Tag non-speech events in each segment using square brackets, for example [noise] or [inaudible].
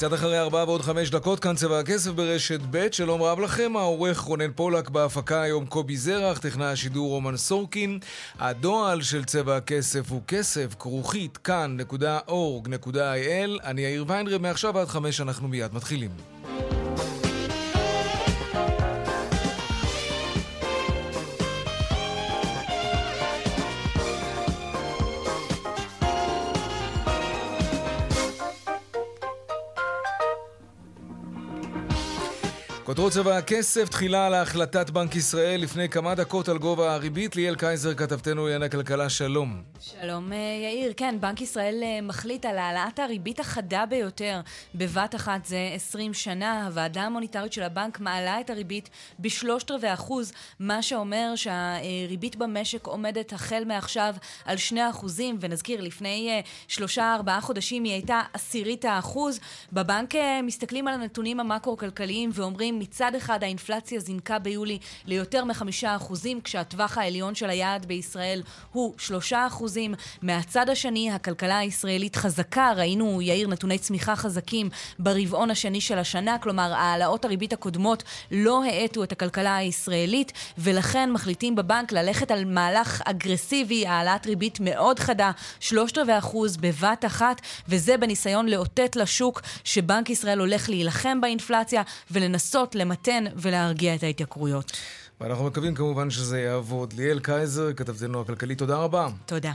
קצת אחרי ארבעה ועוד חמש דקות, כאן צבע הכסף ברשת ב', שלום רב לכם, העורך רונן פולק בהפקה היום קובי זרח, טכנאי השידור רומן סורקין. הדועל של צבע הכסף הוא כסף, כרוכית, כאן.org.il. אני יאיר ויינרב, מעכשיו עד חמש אנחנו מיד מתחילים. כותרות צבע הכסף, תחילה על החלטת בנק ישראל לפני כמה דקות על גובה הריבית. ליאל קייזר, כתבתנו לענייני הכלכלה, שלום. שלום אה, יאיר, כן, בנק ישראל אה, מחליט על העלאת הריבית החדה ביותר בבת אחת זה 20 שנה. הוועדה המוניטרית של הבנק מעלה את הריבית בשלושת רבעי אחוז, מה שאומר שהריבית במשק עומדת החל מעכשיו על 2 אחוזים, ונזכיר, לפני אה, שלושה ארבעה חודשים היא הייתה עשירית האחוז. בבנק מסתכלים על הנתונים המקרו-כלכליים ואומרים מצד אחד האינפלציה זינקה ביולי ליותר מחמישה אחוזים, כשהטווח העליון של היעד בישראל הוא שלושה אחוזים. מהצד השני, הכלכלה הישראלית חזקה, ראינו, יאיר, נתוני צמיחה חזקים ברבעון השני של השנה, כלומר, העלאות הריבית הקודמות לא האטו את הכלכלה הישראלית, ולכן מחליטים בבנק ללכת על מהלך אגרסיבי, העלאת ריבית מאוד חדה, שלושת רבעי אחוז בבת אחת, וזה בניסיון לאותת לשוק שבנק ישראל הולך להילחם באינפלציה ולנסות לנסות למתן ולהרגיע את ההתייקרויות. ואנחנו מקווים כמובן שזה יעבוד. ליאל קייזר, כתבתנו הכלכלית, תודה רבה. תודה.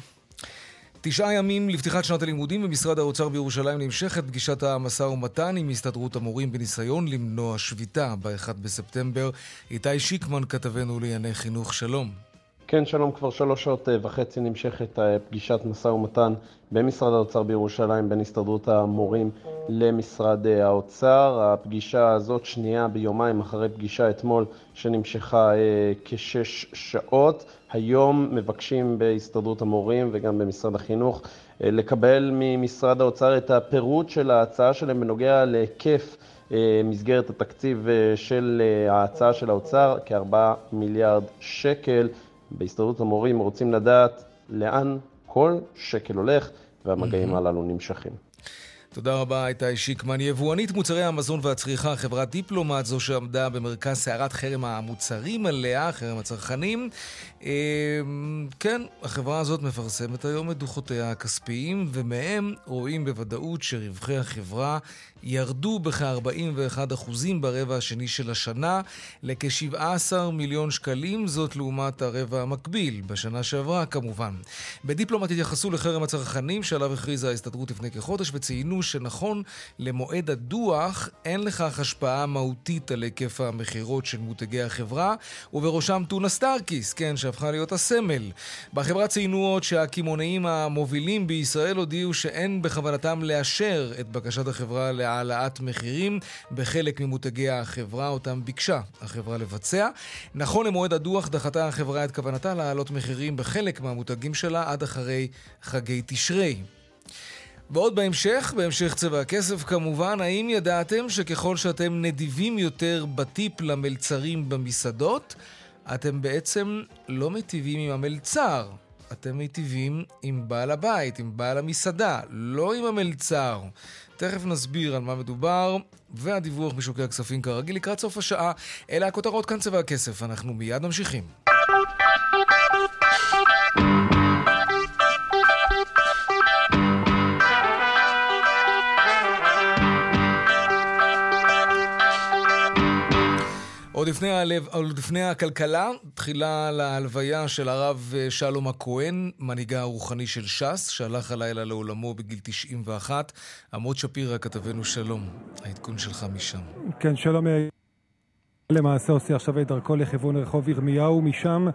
תשעה ימים לפתיחת שנת הלימודים במשרד האוצר בירושלים נמשכת פגישת המשא ומתן עם הסתדרות המורים בניסיון למנוע שביתה ב-1 בספטמבר. איתי שיקמן, כתבנו לענייני חינוך, שלום. כן, שלום. כבר שלוש שעות אה, וחצי נמשכת אה, פגישת משא ומתן במשרד האוצר בירושלים בין הסתדרות המורים למשרד אה, האוצר. הפגישה הזאת שנייה ביומיים אחרי פגישה אתמול שנמשכה כשש שעות. היום מבקשים בהסתדרות המורים וגם במשרד החינוך לקבל ממשרד האוצר את הפירוט של ההצעה שלהם בנוגע להיקף מסגרת התקציב של ההצעה של האוצר, כארבעה מיליארד שקל. בהסתדרות המורים רוצים לדעת לאן כל שקל הולך, והמגעים הללו נמשכים. תודה רבה, איתי שיקמן. יבואנית מוצרי המזון והצריכה, חברת דיפלומט, זו שעמדה במרכז סערת חרם המוצרים עליה, חרם הצרכנים. אמ, כן, החברה הזאת מפרסמת היום את דוחותיה הכספיים, ומהם רואים בוודאות שרווחי החברה ירדו בכ-41% ברבע השני של השנה לכ-17 מיליון שקלים, זאת לעומת הרבע המקביל, בשנה שעברה כמובן. בדיפלומט התייחסו לחרם הצרכנים שעליו הכריזה ההסתדרות לפני כחודש וציינו שנכון למועד הדוח אין לכך השפעה מהותית על היקף המכירות של מותגי החברה, ובראשם טונה סטארקיסט, כן, שהפכה להיות הסמל. בחברה ציינו עוד שהקמעונאים המובילים בישראל הודיעו שאין בכוונתם לאשר את בקשת החברה להעלאת מחירים בחלק ממותגי החברה אותם ביקשה החברה לבצע. נכון למועד הדוח דחתה החברה את כוונתה להעלות מחירים בחלק מהמותגים שלה עד אחרי חגי תשרי. ועוד בהמשך, בהמשך צבע הכסף כמובן, האם ידעתם שככל שאתם נדיבים יותר בטיפ למלצרים במסעדות, אתם בעצם לא מטיבים עם המלצר, אתם מיטיבים עם בעל הבית, עם בעל המסעדה, לא עם המלצר. תכף נסביר על מה מדובר, והדיווח משוקי הכספים כרגיל לקראת סוף השעה. אלה הכותרות כאן צבע הכסף, אנחנו מיד ממשיכים. עוד לפני, הלב, עוד לפני הכלכלה, תחילה להלוויה של הרב אה, שלום הכהן, מנהיגה הרוחני של ש"ס, שהלך הלילה לעולמו בגיל 91. עמוד שפירא, כתבנו שלום. העדכון שלך משם. כן, שלום. אה, למעשה עושה עכשיו את דרכו לכיוון רחוב ירמיהו, משם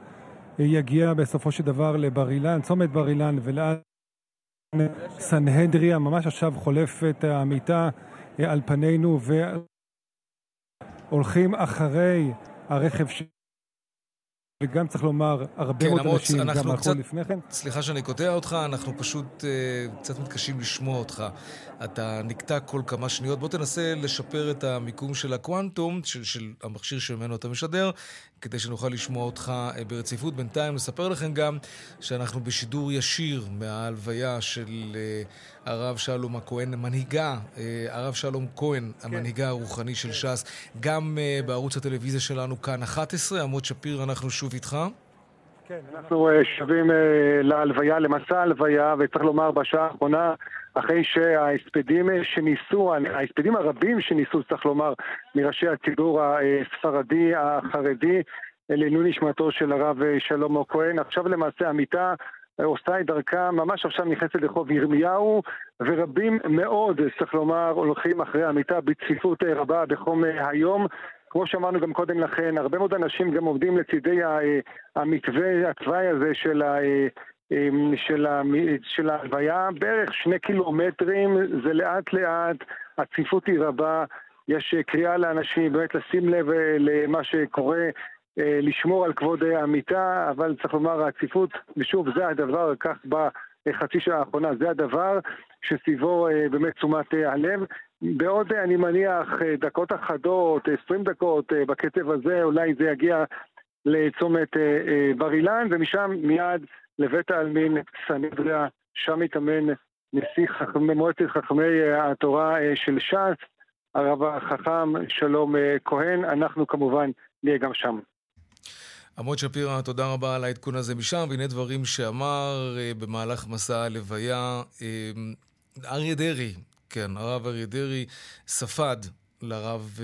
אה, יגיע בסופו של דבר לבר אילן, צומת בר אילן, ולאט סנהדריה, ממש עכשיו חולפת המיטה על פנינו והולכים אחרי הרכב ש... וגם צריך לומר, הרבה כן, מאוד אנשים גם הלכו קצת, לפני כן. סליחה שאני קוטע אותך, אנחנו פשוט uh, קצת מתקשים לשמוע אותך. אתה נקטע כל כמה שניות. בוא תנסה לשפר את המיקום של הקוונטום, של, של המכשיר שממנו אתה משדר, כדי שנוכל לשמוע אותך uh, ברציפות. בינתיים נספר לכם גם שאנחנו בשידור ישיר מההלוויה של uh, הרב שלום הכהן, מנהיגה, uh, הרב שלום כהן, כן. המנהיגה הרוחני של ש"ס, גם בערוץ הטלוויזיה שלנו כאן 11. עמוד שפיר, אנחנו שוב איתך. כן, אנחנו שבים להלוויה, למסע ההלוויה, וצריך לומר בשעה האחרונה, אחרי שההספדים שניסו, ההספדים הרבים שניסו, צריך לומר, מראשי הציבור הספרדי, החרדי, לעילוי נשמתו של הרב שלמה כהן. עכשיו למעשה המיטה עושה את דרכה, ממש עכשיו נכנסת לחוב ירמיהו, ורבים מאוד, צריך לומר, הולכים אחרי המיטה בצפיפות רבה בחום היום. כמו שאמרנו גם קודם לכן, הרבה מאוד אנשים גם עובדים לצידי המתווה, התוואי הזה של, ה, של, ה, של ההלוויה, בערך שני קילומטרים, זה לאט לאט, הצפיפות היא רבה, יש קריאה לאנשים באמת לשים לב למה שקורה, לשמור על כבוד המיטה, אבל צריך לומר, הצפיפות, ושוב, זה הדבר, כך בחצי שעה האחרונה, זה הדבר שסביבו באמת תשומת הלב. בעוד, אני מניח, דקות אחדות, 20 דקות, בקצב הזה, אולי זה יגיע לצומת בר אילן, ומשם מיד לבית העלמין סנדריה, שם מתאמן נשיא חכמי, מועצת חכמי התורה של ש"ס, הרב החכם שלום כהן, אנחנו כמובן נהיה גם שם. עמוד שפירא, תודה רבה על העדכון הזה משם, והנה דברים שאמר במהלך מסע הלוויה אריה דרעי, כן, הרב אריה דרעי ספד לרב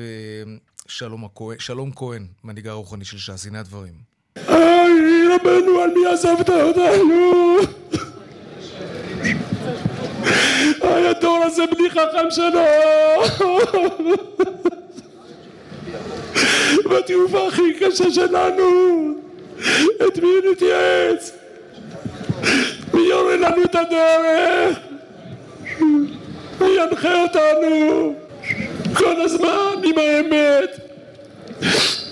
שלום, הכהן, שלום כהן, מנהיגה הרוחני של ש"ס. הנה הדברים. היי, רבנו, על מי עזבת אותנו? היי, הדור הזה בלי חכם שלו! בתעופה הכי קשה שלנו! את מי נתייעץ? מי יורה לנו את הדרך? ינחה אותנו כל הזמן עם האמת.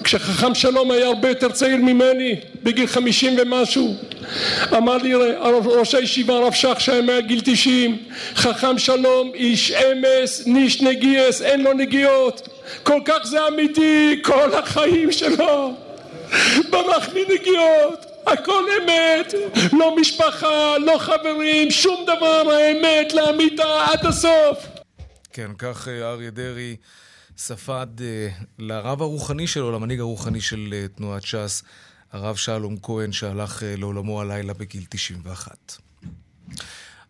כשחכם שלום היה הרבה יותר צעיר ממני בגיל חמישים ומשהו אמר לי ראש הישיבה הרב שך שהיה מהגיל תשעים חכם שלום איש אמס ניש נגיעס אין לו נגיעות. כל כך זה אמיתי כל החיים שלו. ברח מנגיעות הכל אמת, לא משפחה, לא חברים, שום דבר, האמת לאמיתה עד הסוף. כן, כך אריה דרעי ספד לרב הרוחני שלו, למנהיג הרוחני של תנועת ש"ס, הרב שלום כהן, שהלך לעולמו הלילה בגיל 91.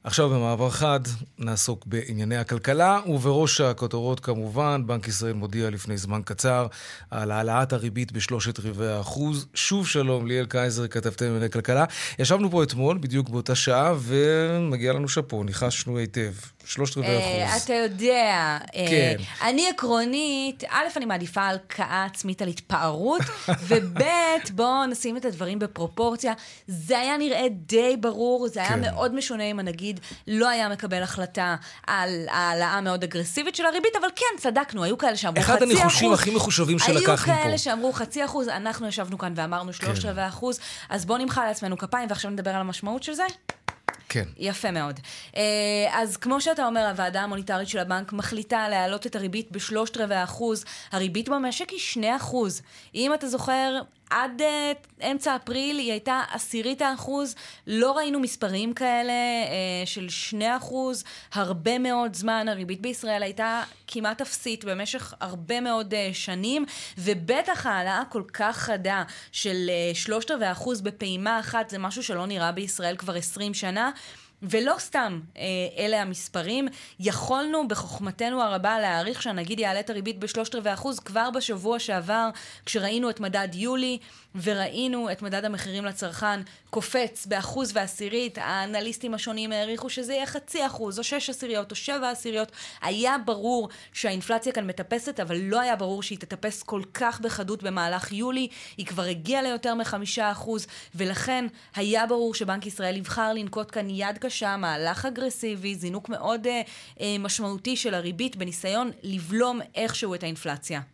עכשיו במעבר חד נעסוק בענייני הכלכלה, ובראש הכותרות כמובן, בנק ישראל מודיע לפני זמן קצר על העלאת הריבית בשלושת רבעי האחוז. שוב שלום, ליאל קייזר, כתבתם בענייני כלכלה. ישבנו פה אתמול, בדיוק באותה שעה, ומגיע לנו שאפו, ניחשנו היטב. שלושת רבעי אחוז. אתה יודע, כן. אני עקרונית, א', אני מעדיפה הלקאה עצמית על התפארות, [laughs] וב', בואו נשים את הדברים בפרופורציה. זה היה נראה די ברור, זה היה כן. מאוד משונה אם הנגיד לא היה מקבל החלטה על העלאה מאוד אגרסיבית של הריבית, אבל כן, צדקנו, היו כאלה שאמרו חצי אחוז. אחד הניחושים הכי מחושבים שלקחנו פה. היו כאלה שאמרו חצי אחוז, אנחנו ישבנו כאן ואמרנו שלושת כן. רבעי אחוז, אז בואו נמחא לעצמנו כפיים, ועכשיו נדבר על המשמעות של זה. כן. יפה מאוד. אז כמו שאתה אומר, הוועדה המוניטרית של הבנק מחליטה להעלות את הריבית בשלושת רבעי אחוז. הריבית במשק היא שני אחוז. אם אתה זוכר, עד uh, אמצע אפריל היא הייתה עשירית האחוז, לא ראינו מספרים כאלה uh, של שני אחוז, הרבה מאוד זמן, הריבית בישראל הייתה כמעט אפסית במשך הרבה מאוד uh, שנים, ובטח העלאה כל כך חדה של שלושת רבעי אחוז בפעימה אחת, זה משהו שלא נראה בישראל כבר עשרים שנה. ולא סתם אה, אלה המספרים, יכולנו בחוכמתנו הרבה להעריך שהנגיד יעלה את הריבית בשלושת רבעי אחוז כבר בשבוע שעבר, כשראינו את מדד יולי וראינו את מדד המחירים לצרכן קופץ באחוז ועשירית, האנליסטים השונים העריכו שזה יהיה חצי אחוז, או שש עשיריות, או שבע עשיריות. היה ברור שהאינפלציה כאן מטפסת, אבל לא היה ברור שהיא תטפס כל כך בחדות במהלך יולי. היא כבר הגיעה ליותר מחמישה אחוז, ולכן היה ברור שבנק ישראל יבחר לנקוט כאן יד קשה. מהלך אגרסיבי, זינוק מאוד אה, אה, משמעותי של הריבית בניסיון לבלום איכשהו את האינפלציה.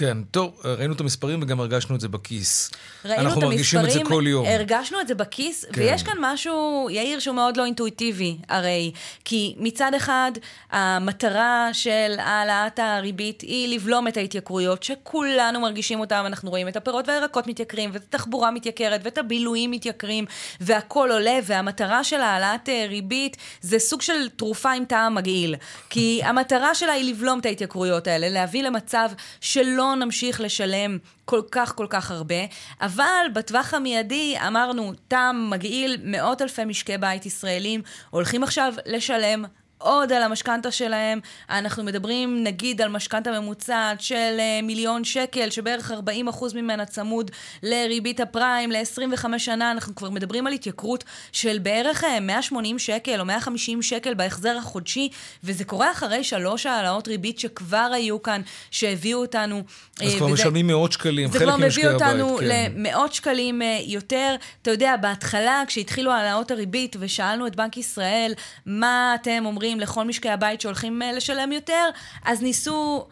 כן, טוב, ראינו את המספרים וגם הרגשנו את זה בכיס. ראינו אנחנו את מרגישים את זה כל יום. הרגשנו את זה בכיס, כן. ויש כאן משהו, יאיר, שהוא מאוד לא אינטואיטיבי, הרי. כי מצד אחד, המטרה של העלאת הריבית היא לבלום את ההתייקרויות, שכולנו מרגישים אותן, אנחנו רואים את הפירות והירקות מתייקרים, ואת התחבורה מתייקרת, ואת הבילויים מתייקרים, והכול עולה, והמטרה של העלאת אה, ריבית זה סוג של תרופה עם טעם מגעיל. כי המטרה שלה היא לבלום את ההתייקרויות האלה, להביא למצב שלא נמשיך לשלם כל כך כל כך הרבה, אבל בטווח המיידי אמרנו, טעם מגעיל, מאות אלפי משקי בית ישראלים הולכים עכשיו לשלם עוד על המשכנתה שלהם. אנחנו מדברים נגיד על משכנתה ממוצעת של uh, מיליון שקל, שבערך 40% ממנה צמוד לריבית הפריים ל-25 שנה. אנחנו כבר מדברים על התייקרות של בערך uh, אה, 180 שקל או 150 שקל בהחזר החודשי, וזה קורה אחרי שלוש העלאות ריבית שכבר היו כאן, שהביאו אותנו... אז uh, כבר וזה, משלמים מאות שקלים, חלק ממשקי הבית. זה כבר מביא אותנו כן. למאות שקלים uh, יותר. אתה יודע, בהתחלה, כשהתחילו העלאות הריבית ושאלנו את בנק ישראל, מה אתם אומרים? אומרים לכל משקי הבית שהולכים אה, לשלם יותר, אז ניסו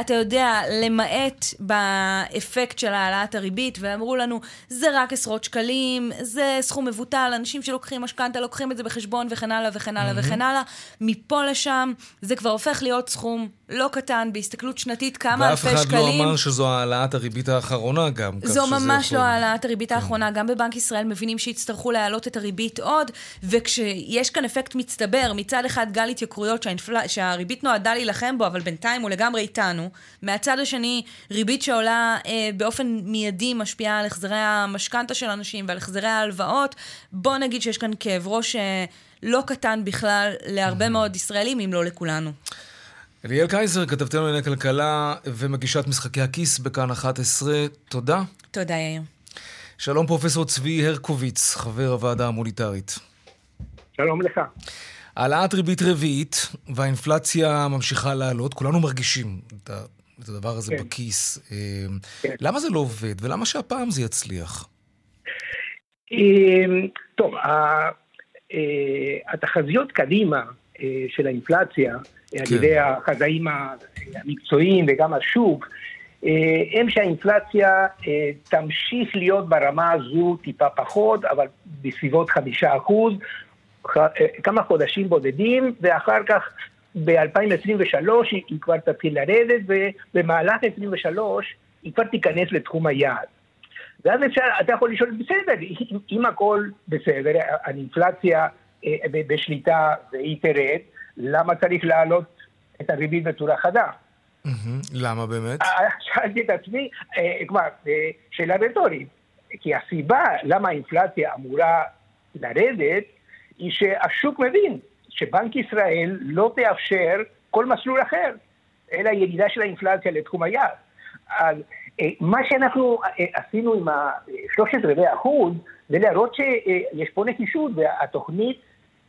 אתה יודע, למעט באפקט של העלאת הריבית, ואמרו לנו, זה רק עשרות שקלים, זה סכום מבוטל, אנשים שלוקחים משכנתה לוקחים את זה בחשבון וכן הלאה וכן הלאה mm-hmm. וכן הלאה. מפה לשם זה כבר הופך להיות סכום לא קטן, בהסתכלות שנתית כמה אלפי שקלים. ואף אחד לא אמר שזו העלאת הריבית האחרונה גם. זו ממש יכול... לא העלאת הריבית כן. האחרונה. גם בבנק ישראל מבינים שיצטרכו להעלות את הריבית עוד, וכשיש כאן אפקט מצטבר, מצד אחד גל התייקרויות שהאינפל... שהריבית נועדה להילחם בו, אבל בינתיים הוא לגמרי איתנו. מהצד השני, ריבית שעולה אה, באופן מיידי משפיעה על החזרי המשכנתה של אנשים ועל החזרי ההלוואות. בוא נגיד שיש כאן כאב ראש אה, לא קטן בכלל להרבה מאוד ישראלים, אם לא לכולנו. אליאל קייזר, כתבתנו לענייני כלכלה ומגישת משחקי הכיס בכאן 11, תודה. תודה, יאיר. שלום פרופסור צבי הרקוביץ, חבר הוועדה המוניטרית. שלום לך. העלאת ריבית רביעית והאינפלציה ממשיכה לעלות, כולנו מרגישים את, את הדבר הזה כן. בכיס. אה, כן. למה זה לא עובד ולמה שהפעם זה יצליח? אמ, טוב, אה, התחזיות קדימה אה, של האינפלציה, כן. על ידי החזאים המקצועיים וגם השוק, הם שהאינפלציה תמשיך להיות ברמה הזו טיפה פחות, אבל בסביבות חמישה אחוז, אה, כמה חודשים בודדים, ואחר כך ב-2023 היא כבר תתחיל לרדת, ובמהלך 2023 היא כבר תיכנס לתחום היעד. ואז אפשר, אתה יכול לשאול, בסדר, אם הכל בסדר, האינפלציה אה, בשליטה והיא תרד, למה צריך להעלות את הריבית בצורה חדה? למה באמת? אה, שאלתי את עצמי, כלומר, שאלה רטורית, כי הסיבה למה האינפלציה אמורה לרדת, היא שהשוק מבין שבנק ישראל לא תאפשר כל מסלול אחר, אלא ירידה של האינפלציה לתחום היעד. אז אה, מה שאנחנו אה, עשינו עם ה-13 רבעי אחוז, זה להראות שיש פה נחישות, והתוכנית...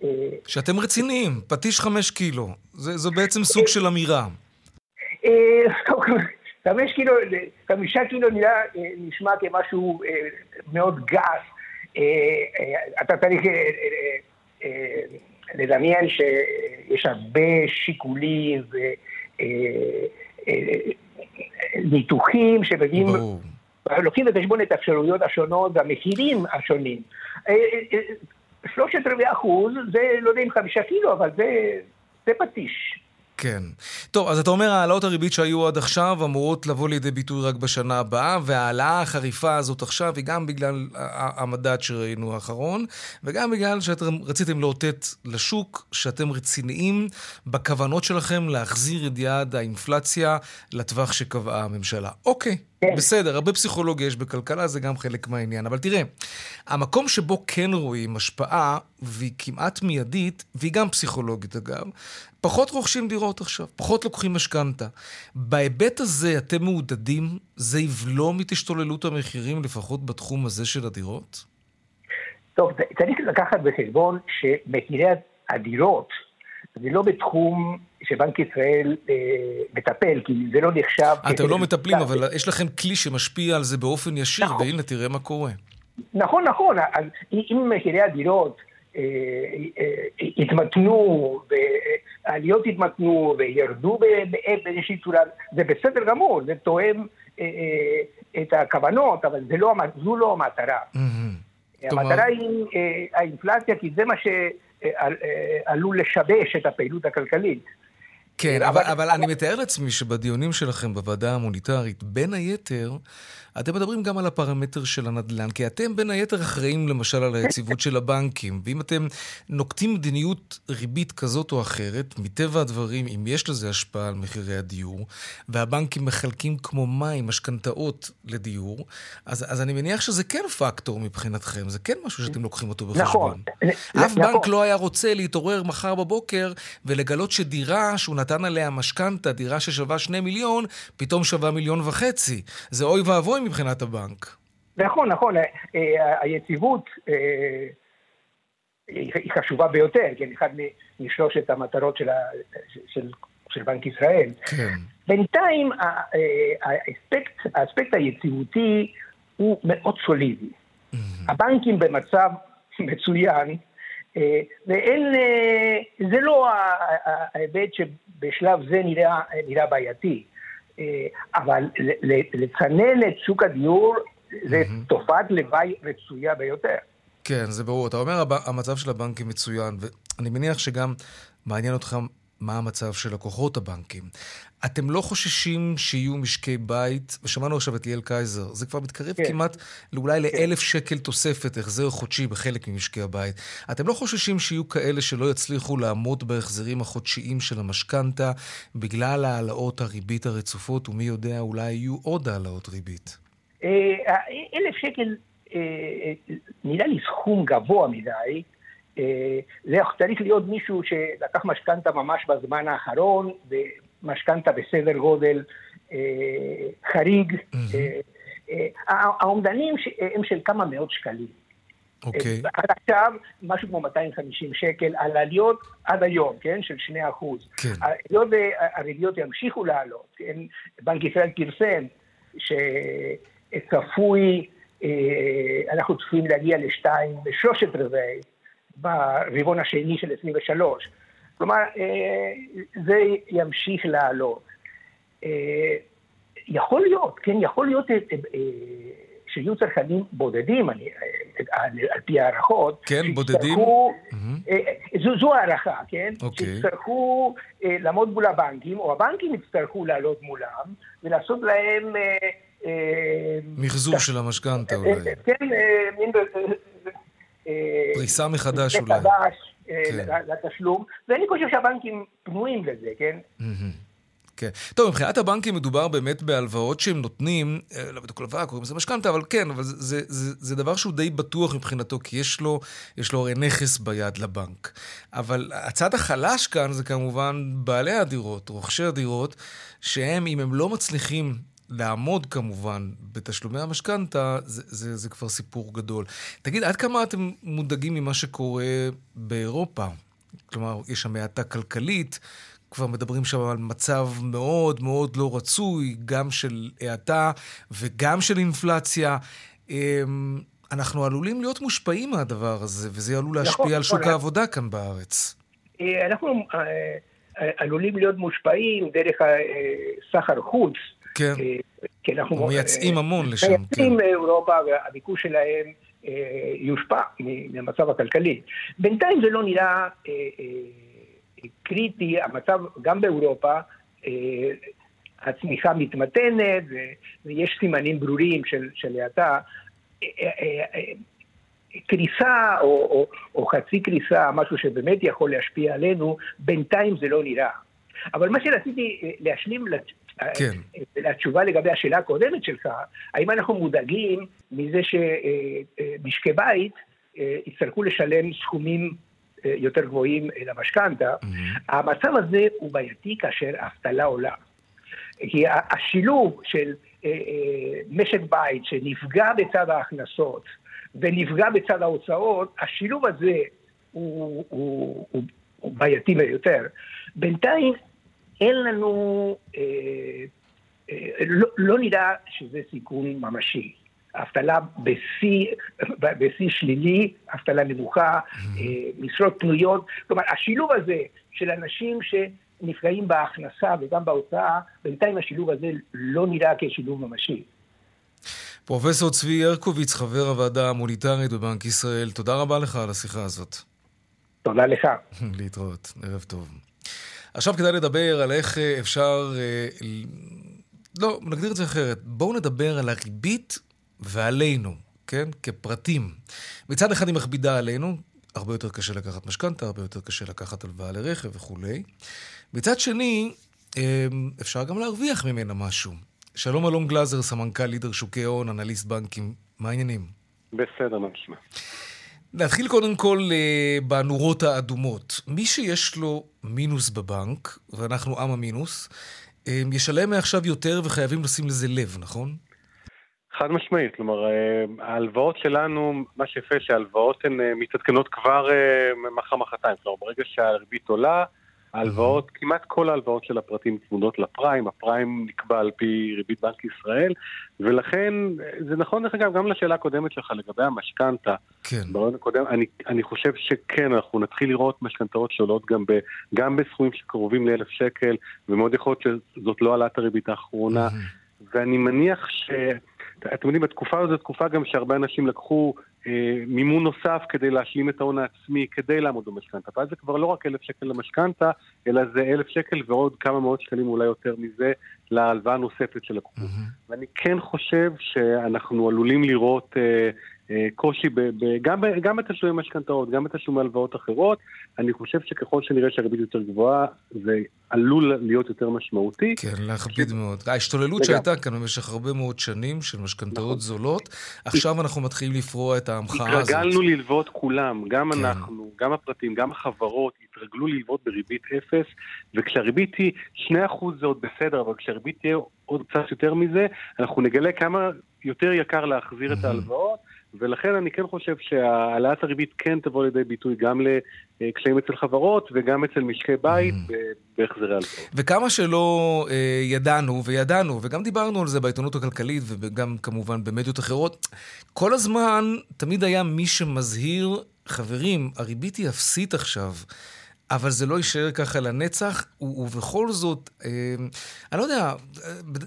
אה, שאתם רציניים, פטיש חמש קילו. זה, זו בעצם סוג של אמירה. [laughs] חמש קילו, חמישה קילו נראה, נשמע כמשהו מאוד גס. אתה צריך אה, לדמיין שיש הרבה שיקולים וניתוחים אה, אה, שמביאים, לוקחים בחשבון את האפשרויות השונות והמחירים השונים. שלושת רבעי אחוז זה לא יודע אם חמישה קילו, אבל זה, זה פטיש. כן. טוב, אז אתה אומר, העלאות הריבית שהיו עד עכשיו אמורות לבוא לידי ביטוי רק בשנה הבאה, וההעלאה החריפה הזאת עכשיו היא גם בגלל המדד שראינו האחרון, וגם בגלל שאתם רציתם לאותת לשוק שאתם רציניים בכוונות שלכם להחזיר את יעד האינפלציה לטווח שקבעה הממשלה. אוקיי. כן. בסדר, הרבה פסיכולוגיה יש בכלכלה, זה גם חלק מהעניין. אבל תראה, המקום שבו כן רואים השפעה, והיא כמעט מיידית, והיא גם פסיכולוגית אגב, פחות רוכשים דירות עכשיו, פחות לוקחים משכנתה. בהיבט הזה אתם מעודדים? זה יבלום את השתוללות המחירים, לפחות בתחום הזה של הדירות? טוב, צריך לקחת בחשבון שמחירי הדירות זה לא בתחום שבנק ישראל אה, מטפל, כי זה לא נחשב... אתם לא מטפלים, אבל יש לכם כלי שמשפיע על זה באופן ישיר, נכון. והנה, תראה מה קורה. נכון, נכון. אז אם מחירי הדירות התמתנו, העליות התמתנו וירדו באיזושהי צורה, זה בסדר גמור, זה תואם את הכוונות, אבל לא, זו לא המטרה. המטרה היא האינפלציה, כי זה מה שעלול לשבש את הפעילות הכלכלית. כן, אבל, אבל אני מתאר לעצמי שבדיונים שלכם בוועדה המוניטרית, בין היתר, אתם מדברים גם על הפרמטר של הנדל"ן, כי אתם בין היתר אחראים למשל על היציבות של הבנקים, ואם אתם נוקטים מדיניות ריבית כזאת או אחרת, מטבע הדברים, אם יש לזה השפעה על מחירי הדיור, והבנקים מחלקים כמו מים משכנתאות לדיור, אז, אז אני מניח שזה כן פקטור מבחינתכם, זה כן משהו שאתם לוקחים אותו בחשבון. נכון. אף נכון. בנק לא היה רוצה להתעורר מחר בבוקר ולגלות שדירה שהוא נתן עליה משכנתה, דירה ששווה שני מיליון, פתאום שווה מיליון וחצי. זה אוי ואבוי מבחינת הבנק. נכון, נכון. אה, אה, היציבות אה, היא חשובה ביותר, כן, אחד משלושת המטרות של, של, של בנק ישראל. כן. בינתיים האספקט, האספקט היציבותי הוא מאוד סולידי. Mm-hmm. הבנקים במצב [laughs] מצוין, ואין, זה לא ההיבט שבשלב זה נראה, נראה בעייתי. אה, אבל לצנן את שוק הדיור זה תופעת לוואי רצויה ביותר. כן, זה ברור. אתה אומר המצב של הבנקים מצוין, ואני מניח שגם מעניין אותך מה המצב של לקוחות הבנקים. אתם לא חוששים שיהיו משקי בית, ושמענו עכשיו את ליאל קייזר, זה כבר מתקרב כן. כמעט לאולי כן. לאלף שקל תוספת החזר חודשי בחלק ממשקי הבית. אתם לא חוששים שיהיו כאלה שלא יצליחו לעמוד בהחזרים החודשיים של המשכנתה בגלל העלאות הריבית הרצופות, ומי יודע, אולי יהיו עוד העלאות ריבית? אה, אלף שקל אה, אה, נראה לי סכום גבוה מדי. זה צריך להיות מישהו שלקח משכנתה ממש בזמן האחרון, משכנתה בסדר גודל אה, חריג. אה, אה, האומדנים הם של כמה מאות שקלים. אוקיי. עד עכשיו, משהו כמו 250 שקל על עליות עד היום, כן? של 2 אחוז. כן. היות והריביות ימשיכו לעלות, כן? בנק ישראל פרסם שצפוי, אנחנו צפויים להגיע לשתיים ושלושת רבעי ברבעון השני של 23. כלומר, אה, זה ימשיך לעלות. אה, יכול להיות, כן, יכול להיות אה, שיהיו צרכנים בודדים, אני, על, על פי הערכות. כן, בודדים? mm-hmm. זו, זו הערכה, כן? Okay. אוקיי. שיצטרכו לעמוד מול הבנקים, או הבנקים יצטרכו לעלות מולם, ולעשות להם... מחזור של המשכנתה אולי. כן, מין... פריסה מחדש אולי. כן. לתשלום, ואני חושב שהבנקים פנויים לזה, כן? כן. טוב, מבחינת הבנקים מדובר באמת בהלוואות שהם נותנים, אה, לא בדיוק הלוואה, קוראים לזה משכנתה, אבל כן, אבל זה, זה, זה, זה דבר שהוא די בטוח מבחינתו, כי יש לו, יש לו הרי נכס ביד לבנק. אבל הצד החלש כאן זה כמובן בעלי הדירות, רוכשי הדירות, שהם, אם הם לא מצליחים לעמוד כמובן בתשלומי המשכנתה, זה, זה, זה כבר סיפור גדול. תגיד, עד כמה אתם מודאגים ממה שקורה באירופה? כלומר, יש שם האטה כלכלית, כבר מדברים שם על מצב מאוד מאוד לא רצוי, גם של האטה וגם של אינפלציה. אמ, אנחנו עלולים להיות מושפעים מהדבר הזה, וזה עלול להשפיע נכון, על שוק נכון. העבודה כאן בארץ. אה, אנחנו אה, אה, עלולים להיות מושפעים דרך סחר חוץ. כן. אה, כי אנחנו... מייצאים המון לשם, כן. מייצאים מאירופה והביקוש שלהם אה, יושפע מהמצב הכלכלי. בינתיים זה לא נראה אה, קריטי, המצב גם באירופה, הצמיחה מתמתנת ויש סימנים ברורים של האטה. קריסה או, או, או חצי קריסה, משהו שבאמת יכול להשפיע עלינו, בינתיים זה לא נראה. אבל מה שרציתי להשלים כן. התשובה לגבי השאלה הקודמת שלך, האם אנחנו מודאגים מזה שמשקי בית אה, יצטרכו לשלם סכומים אה, יותר גבוהים למשכנתה, mm-hmm. המצב הזה הוא בעייתי כאשר האבטלה עולה. כי השילוב של אה, משק בית שנפגע בצד ההכנסות ונפגע בצד ההוצאות, השילוב הזה הוא, הוא, הוא, הוא בעייתי ביותר. בינתיים אין לנו, אה, אה, לא, לא נראה שזה סיכון ממשי. אבטלה בשיא שלילי, אבטלה נמוכה, משרות פנויות. כלומר, השילוב הזה של אנשים שנפגעים בהכנסה וגם בהוצאה, בינתיים השילוב הזה לא נראה כשילוב ממשי. פרופסור צבי הרקוביץ, חבר הוועדה המוניטרית בבנק ישראל, תודה רבה לך על השיחה הזאת. תודה לך. [laughs] להתראות, ערב טוב. עכשיו כדאי לדבר על איך אה, אפשר... אה, לא, נגדיר את זה אחרת. בואו נדבר על הריבית ועלינו, כן? כפרטים. מצד אחד היא מכבידה עלינו, הרבה יותר קשה לקחת משכנתה, הרבה יותר קשה לקחת הלוואה לרכב וכולי. מצד שני, אה, אפשר גם להרוויח ממנה משהו. שלום אלון גלאזר, סמנכ"ל לידר שוקי הון, אנליסט בנקים. מה העניינים? בסדר, מה נשמע? נתחיל קודם כל אה, בנורות האדומות. מי שיש לו מינוס בבנק, ואנחנו עם המינוס, אה, ישלם מעכשיו יותר וחייבים לשים לזה לב, נכון? חד משמעית, כלומר, אה, ההלוואות שלנו, מה שיפה שההלוואות הן מתעדכנות כבר מחר מחרתיים, כלומר, ברגע שהריבית עולה, ההלוואות, כמעט כל ההלוואות של הפרטים צמודות לפריים, הפריים נקבע על פי ריבית בנק ישראל, ולכן זה נכון דרך אגב גם לשאלה הקודמת שלך לגבי המשכנתה. כן. ברעיון הקודם, אני, אני חושב שכן, אנחנו נתחיל לראות משכנתאות שעולות גם, ב, גם בסכומים שקרובים לאלף שקל, ומאוד יכול להיות שזאת לא העלאת הריבית האחרונה, ואני מניח ש... אתם יודעים, בתקופה הזו זו תקופה גם שהרבה אנשים לקחו אה, מימון נוסף כדי להשלים את ההון העצמי, כדי לעמוד במשכנתה. ואז זה כבר לא רק אלף שקל למשכנתה, אלא זה אלף שקל ועוד כמה מאות שקלים אולי יותר מזה להלוואה נוספת של לקחו. Mm-hmm. ואני כן חושב שאנחנו עלולים לראות אה, קושי ב, ב, גם, גם בתשלומי משכנתאות, גם בתשלומי הלוואות אחרות. אני חושב שככל שנראה שהריבית יותר גבוהה, זה עלול להיות יותר משמעותי. כן, להכביד ש... מאוד. ההשתוללות שהייתה כאן במשך הרבה מאוד שנים של משכנתאות נכון. זולות, עכשיו אנחנו מתחילים לפרוע את ההמחאה הזאת. התרגלנו ללוות כולם, גם כן. אנחנו, גם הפרטים, גם החברות, התרגלו ללוות בריבית אפס, וכשהריבית היא 2% זה עוד בסדר, אבל כשהריבית תהיה עוד קצת יותר מזה, אנחנו נגלה כמה יותר יקר להחזיר את ההלוואות. ולכן אני כן חושב שהעלאת הריבית כן תבוא לידי ביטוי גם לקשיים אצל חברות וגם אצל משקי בית mm. בהחזרי הלוואות. וכמה שלא אה, ידענו, וידענו, וגם דיברנו על זה בעיתונות הכלכלית וגם כמובן במדיות אחרות, כל הזמן תמיד היה מי שמזהיר, חברים, הריבית היא אפסית עכשיו. אבל זה לא יישאר ככה לנצח, ובכל זאת, אה, אני לא יודע,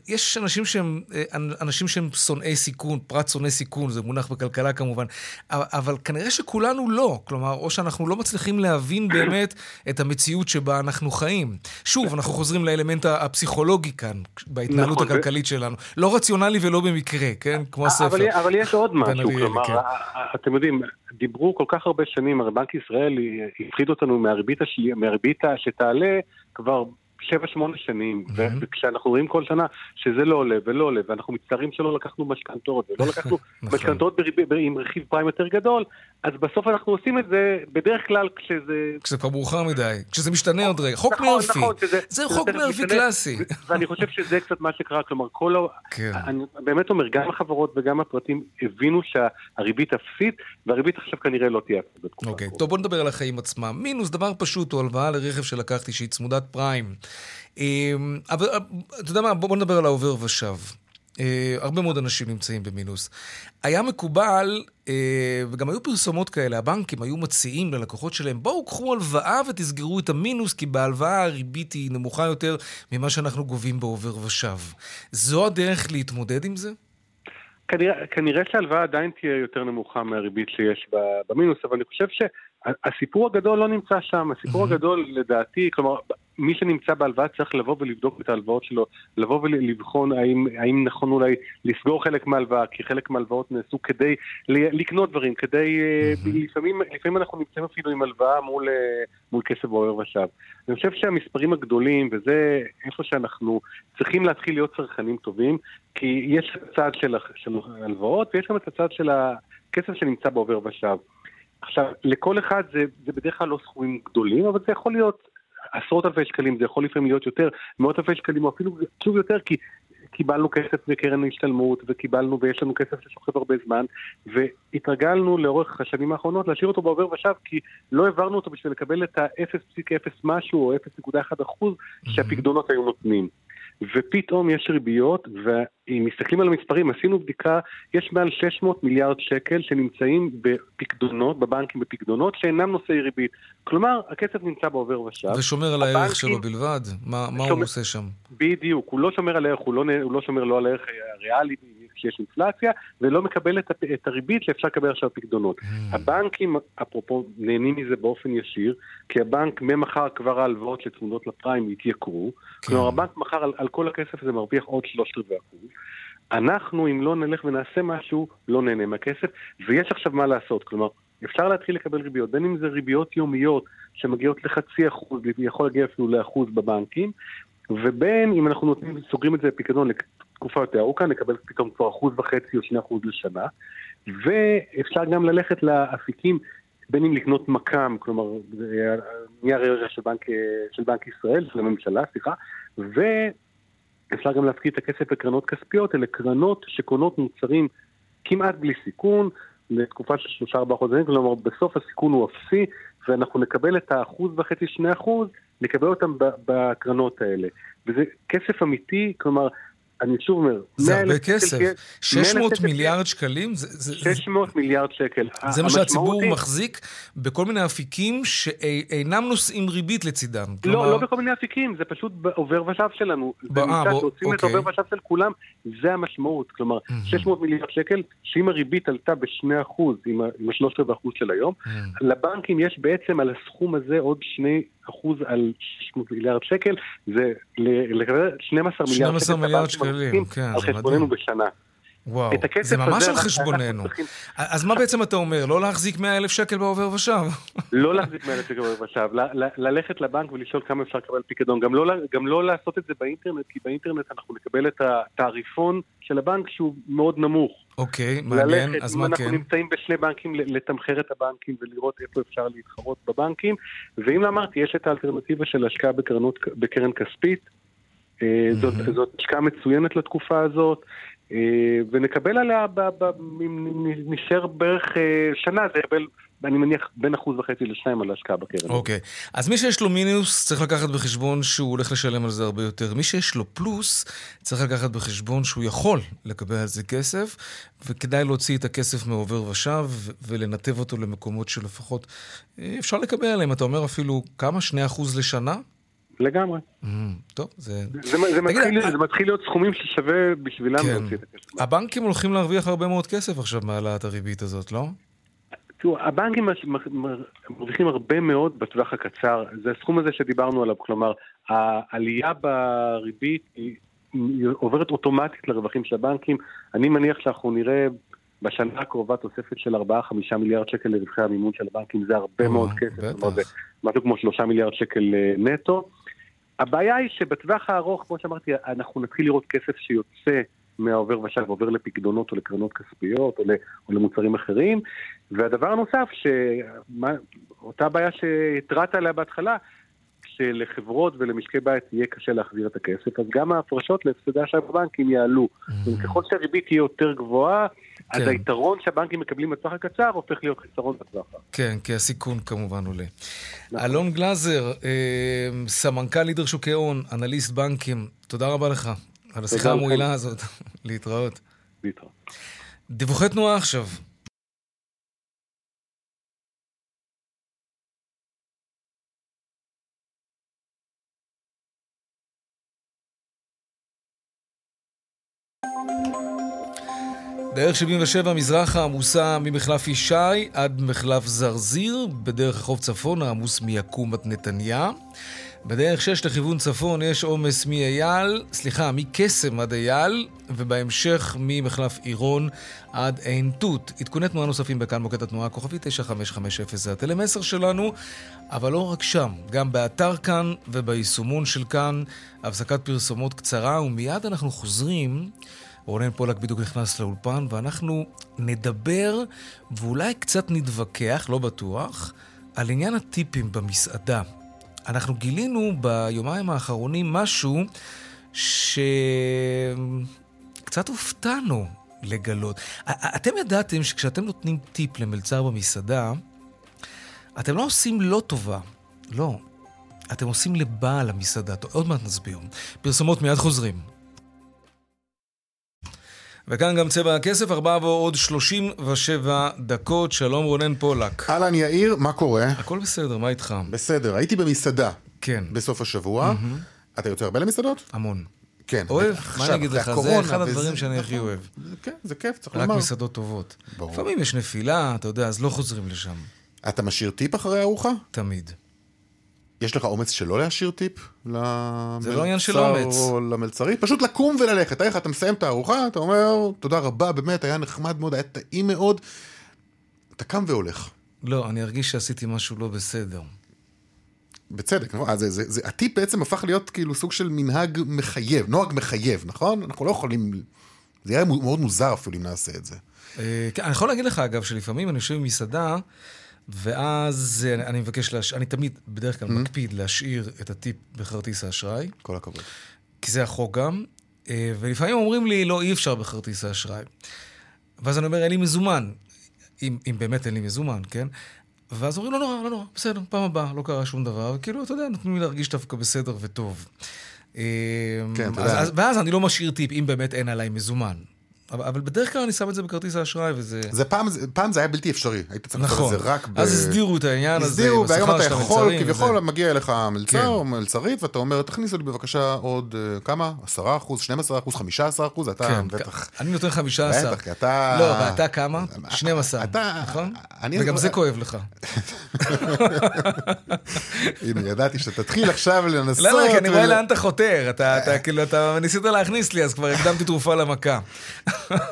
יש אנשים שהם, אה, אנשים שהם שונאי סיכון, פרט שונאי סיכון, זה מונח בכלכלה כמובן, אבל כנראה שכולנו לא. כלומר, או שאנחנו לא מצליחים להבין באמת את המציאות שבה אנחנו חיים. שוב, אנחנו חוזרים לאלמנט הפסיכולוגי כאן, בהתנהלות נכון, הכלכלית שלנו. לא רציונלי ולא במקרה, כן? כמו הספר. אבל, אבל יש עוד משהו, כלומר, כן. אתם יודעים, דיברו כל כך הרבה שנים, הרי בנק ישראל הפחיד אותנו מהריבית, השלי, מהריבית שתעלה כבר שבע, שמונה שנים, mm-hmm. וכשאנחנו רואים כל שנה שזה לא עולה ולא עולה, ואנחנו מצטערים שלא לקחנו משכנתאות, ולא [laughs] לקחנו נכון. משכנתאות עם רכיב פריים יותר גדול, אז בסוף אנחנו עושים את זה בדרך כלל כשזה... כשזה כבר מאוחר מדי, כשזה משתנה עוד רגע. חוק נכון, מרפי, נכון, שזה, זה חוק מרפי קלאסי. ואני חושב שזה קצת מה שקרה, כלומר, כל ה... כן. אני באמת אומר, גם החברות וגם הפרטים הבינו שהריבית אפסית, והריבית עכשיו כנראה לא תהיה אפסית בתקופה. אוקיי, טוב, בוא נדבר על החיים עצמם. מינוס, דבר פשוט, הוא הלוואה לרכב שלקחתי שהיא צמודת פריים. אמ, אבל אתה יודע מה, בוא נדבר על העובר ושב. Uh, הרבה מאוד אנשים נמצאים במינוס. היה מקובל, וגם היו פרסומות כאלה, הבנקים היו מציעים ללקוחות שלהם, בואו קחו הלוואה ותסגרו את המינוס, כי בהלוואה הריבית היא נמוכה יותר ממה שאנחנו גובים בעובר ושב. זו הדרך להתמודד עם זה? כנראה, כנראה שההלוואה עדיין תהיה יותר נמוכה מהריבית שיש במינוס, אבל אני חושב שהסיפור הגדול לא נמצא שם. הסיפור הגדול, לדעתי, כלומר, מי שנמצא בהלוואה צריך לבוא ולבדוק את ההלוואות שלו, לבוא ולבחון האם, האם נכון אולי לסגור חלק מההלוואה, כי חלק מההלוואות נעשו כדי לקנות דברים, כדי, mm-hmm. לפעמים, לפעמים אנחנו נמצאים אפילו עם הלוואה מול, אה, מול כסף בוער ושב. אני חושב שהמספרים הגדולים, וזה איפה שאנחנו צריכים להתחיל להיות צרכנים טובים, כי יש הצד של, של הלוואות ויש גם את הצד של הכסף שנמצא בעובר ושב. עכשיו, לכל אחד זה, זה בדרך כלל לא סכומים גדולים, אבל זה יכול להיות עשרות אלפי שקלים, זה יכול לפעמים להיות יותר, מאות אלפי שקלים, או אפילו שוב יותר, כי קיבלנו כסף בקרן השתלמות, וקיבלנו, ויש לנו כסף ששוכב הרבה זמן, והתרגלנו לאורך השנים האחרונות להשאיר אותו בעובר ושב, כי לא העברנו אותו בשביל לקבל את ה-0.0 משהו, או 0.1 אחוז, שהפקדונות היו נותנים. ופתאום יש ריביות, ואם מסתכלים על המספרים, עשינו בדיקה, יש מעל 600 מיליארד שקל שנמצאים בפקדונות, בבנקים בפקדונות, שאינם נושאי ריבית. כלומר, הכסף נמצא בעובר ושב. ושומר על הבנקים, הערך שלו בלבד? מה, מה שומר, הוא עושה שם? בדיוק, הוא לא שומר על הערך, הוא לא, הוא לא שומר לא על הערך הריאלי כשיש אינפלציה, ולא מקבל את, את הריבית שאפשר לקבל עכשיו פקדונות. Mm. הבנקים, אפרופו, נהנים מזה באופן ישיר, כי הבנק ממחר כבר ההלוואות שצמודות לפריים יתייקרו. כן. כלומר, הבנק מחר על, על כל הכסף הזה מרוויח עוד שלושת רבעי אחוז. אנחנו, אם לא נלך ונעשה משהו, לא נהנה מהכסף, ויש עכשיו מה לעשות. כלומר, אפשר להתחיל לקבל ריביות, בין אם זה ריביות יומיות שמגיעות לחצי אחוז, יכול להגיע אפילו לאחוז בבנקים, ובין אם אנחנו נותנים, סוגרים את זה בפיקדון לתקופה יותר ארוכה, נקבל פתאום כבר אחוז וחצי או שני אחוז לשנה, ואפשר גם ללכת לאפיקים, בין אם לקנות מק"מ, כלומר נייר ערך של בנק, של בנק ישראל, של הממשלה, סליחה, ואפשר גם להפקיד את הכסף לקרנות כספיות, אלה קרנות שקונות מוצרים כמעט בלי סיכון, לתקופה של שלושה ארבעה חודשים, כלומר בסוף הסיכון הוא אפסי, ואנחנו נקבל את האחוז וחצי, שני אחוז, נקבל אותם בקרנות האלה. וזה כסף אמיתי, כלומר, אני שוב אומר, זה הרבה כסף. 600 מיליארד שקלים? 600 מיליארד שקל. זה מה שהציבור מחזיק בכל מיני אפיקים שאינם נושאים ריבית לצידם. לא, לא בכל מיני אפיקים, זה פשוט עובר ושב שלנו. זה נמצא שעושים את עובר ושב של כולם, זה המשמעות. כלומר, 600 מיליארד שקל, שאם הריבית עלתה ב-2%, עם ה-3% של היום, לבנקים יש בעצם על הסכום הזה עוד 2 אחוז על 600 מיליארד שקל, זה לקבל 12 מיליארד שקל. 12 מיליארד שקלים, כן, על חשבוננו בשנה. וואו, זה ממש על חשבוננו. אז מה בעצם אתה אומר? לא להחזיק 100 אלף שקל בעובר ושב? [laughs] לא להחזיק 100 אלף שקל בעובר ושב, ללכת לבנק ולשאול כמה אפשר לקבל פיקדון. לא גם לא לעשות את זה באינטרנט, כי באינטרנט אנחנו נקבל את התעריפון של הבנק שהוא מאוד נמוך. אוקיי, מעניין, אז מה כן? אנחנו נמצאים בשני בנקים, לתמחר את הבנקים ולראות איפה אפשר להתחרות בבנקים. ואם אמרתי, יש את האלטרנטיבה של השקעה בקרן כספית. אה, זאת השקעה מצוינת לתקופה הזאת. אה, ונקבל עליה, אם נשאר בערך אה, שנה, זה יקבל, אני מניח, בין אחוז וחצי לשניים על ההשקעה בקרן. אוקיי. Okay. אז מי שיש לו מינוס, צריך לקחת בחשבון שהוא הולך לשלם על זה הרבה יותר. מי שיש לו פלוס, צריך לקחת בחשבון שהוא יכול לקבל על זה כסף, וכדאי להוציא את הכסף מעובר ושב ולנתב אותו למקומות שלפחות אה, אפשר לקבל עליהם. אתה אומר אפילו כמה? שני אחוז לשנה? לגמרי. Mm, טוב, זה... זה, זה, מתחיל, אה, זה מתחיל להיות סכומים ששווה בשבילם כן. להוציא את הכסף. הבנקים הולכים להרוויח הרבה מאוד כסף עכשיו מהעלאת הריבית הזאת, לא? תראו, הבנקים מרוויחים הרבה מאוד בטווח הקצר. זה הסכום הזה שדיברנו עליו, כלומר, העלייה בריבית היא עוברת אוטומטית לרווחים של הבנקים. אני מניח שאנחנו נראה בשנה הקרובה תוספת של 4-5 מיליארד שקל לרווחי המימון של הבנקים, זה הרבה מאוד כסף, אומרת, משהו כמו 3 מיליארד שקל אה, נטו. הבעיה היא שבטווח הארוך, כמו שאמרתי, אנחנו נתחיל לראות כסף שיוצא מהעובר ושב ועובר לפקדונות או לקרנות כספיות או, או למוצרים אחרים. והדבר הנוסף, שאותה בעיה שהתרעת עליה בהתחלה, שלחברות ולמשקי בית יהיה קשה להחזיר את הכסף, אז גם ההפרשות להפסדי אשראי בבנקים יעלו. Mm-hmm. ככל שהריבית תהיה יותר גבוהה, כן. אז היתרון שהבנקים מקבלים בטווח הקצר הופך להיות חיסרון בטווח. כן, כי הסיכון כמובן עולה. נכון. אלון גלאזר, אה, סמנכ"ל לידר שוקי הון, אנליסט בנקים, תודה רבה לך על השיחה המועילה הזאת. [laughs] להתראות. להתראות. דיווחי תנועה עכשיו. דרך 77 מזרחה עמוסה ממחלף ישי עד מחלף זרזיר, בדרך רחוב צפון העמוס מיקום עד נתניה. בדרך 6 לכיוון צפון יש עומס מאייל, סליחה, מקסם עד אייל, ובהמשך ממחלף עירון עד עין תות. עדכוני תנועה נוספים בכאן מוקד התנועה הכוכבי 9550 זה הטלמסר שלנו, אבל לא רק שם, גם באתר כאן וביישומון של כאן, הפסקת פרסומות קצרה, ומיד אנחנו חוזרים. רונן פולק בדיוק נכנס לאולפן, ואנחנו נדבר ואולי קצת נתווכח, לא בטוח, על עניין הטיפים במסעדה. אנחנו גילינו ביומיים האחרונים משהו שקצת הופתענו לגלות. אתם ידעתם שכשאתם נותנים טיפ למלצר במסעדה, אתם לא עושים לא טובה, לא. אתם עושים לבעל המסעדה, עוד מעט נסביר. פרסומות מיד חוזרים. וכאן גם צבע הכסף, ארבעה ועוד שלושים ושבע דקות. שלום רונן פולק. אהלן יאיר, מה קורה? הכל בסדר, מה איתך? בסדר, הייתי במסעדה. כן. בסוף השבוע. Mm-hmm. אתה יוצא הרבה למסעדות? המון. כן. אוהב, מה אני אגיד לך, זה אחד הדברים שאני הכי אוהב. כן, זה כיף, צריך לומר. רק מסעדות טובות. ברור. לפעמים יש נפילה, אתה יודע, אז לא חוזרים לשם. אתה משאיר טיפ אחרי הארוחה? תמיד. יש לך אומץ שלא להשאיר טיפ למלצר זה לא עניין של אומץ. או למלצרית? פשוט לקום וללכת. איך אתה מסיים את הארוחה, אתה אומר, תודה רבה, באמת, היה נחמד מאוד, היה טעים מאוד. אתה קם והולך. לא, אני ארגיש שעשיתי משהו לא בסדר. בצדק, נכון? זה, זה, זה, הטיפ בעצם הפך להיות כאילו סוג של מנהג מחייב, נוהג מחייב, נכון? אנחנו לא יכולים, זה יהיה מאוד מוזר אפילו אם נעשה את זה. אה, כן, אני יכול להגיד לך אגב, שלפעמים אני יושב במסעדה, ואז אני, אני מבקש, להש... אני תמיד, בדרך כלל, mm-hmm. מקפיד להשאיר את הטיפ בכרטיס האשראי. כל הכבוד. כי זה החוק גם, אה, ולפעמים אומרים לי, לא, אי אפשר בכרטיס האשראי. ואז אני אומר, אין לי מזומן. אם, אם באמת אין לי מזומן, כן? ואז אומרים, לא נורא, לא נורא, בסדר, פעם הבאה, לא קרה שום דבר. כאילו, אתה יודע, נותנים לי להרגיש דווקא בסדר וטוב. כן, אתה יודע. ואז אני לא משאיר טיפ, אם באמת אין עליי מזומן. אבל, אבל בדרך כלל אני שם את זה בכרטיס האשראי, וזה... זה פעם, פעם זה היה בלתי אפשרי, היית צריך נכון. לעשות את זה רק ב... אז הסדירו את העניין הזה, הסדירו, והיום אתה יכול, כביכול וזה... מגיע אליך מלצר כן. או מלצרית, ואתה אומר, תכניסו לי בבקשה עוד אה, כמה? 10 אחוז, 12 אחוז, 15 אחוז, אתה כן, בטח... אני נותן 15. בטח, כי אתה... לא, ואתה כמה? 12. אתה... נכון? אני- וגם זה כואב לך. [laughs] הנה, ידעתי שאתה תתחיל עכשיו לנסות... לא, לא, כי אני רואה לאן אתה חותר. אתה, כאילו, אתה ניסית להכניס לי, אז כבר הקדמתי תרופה למכה.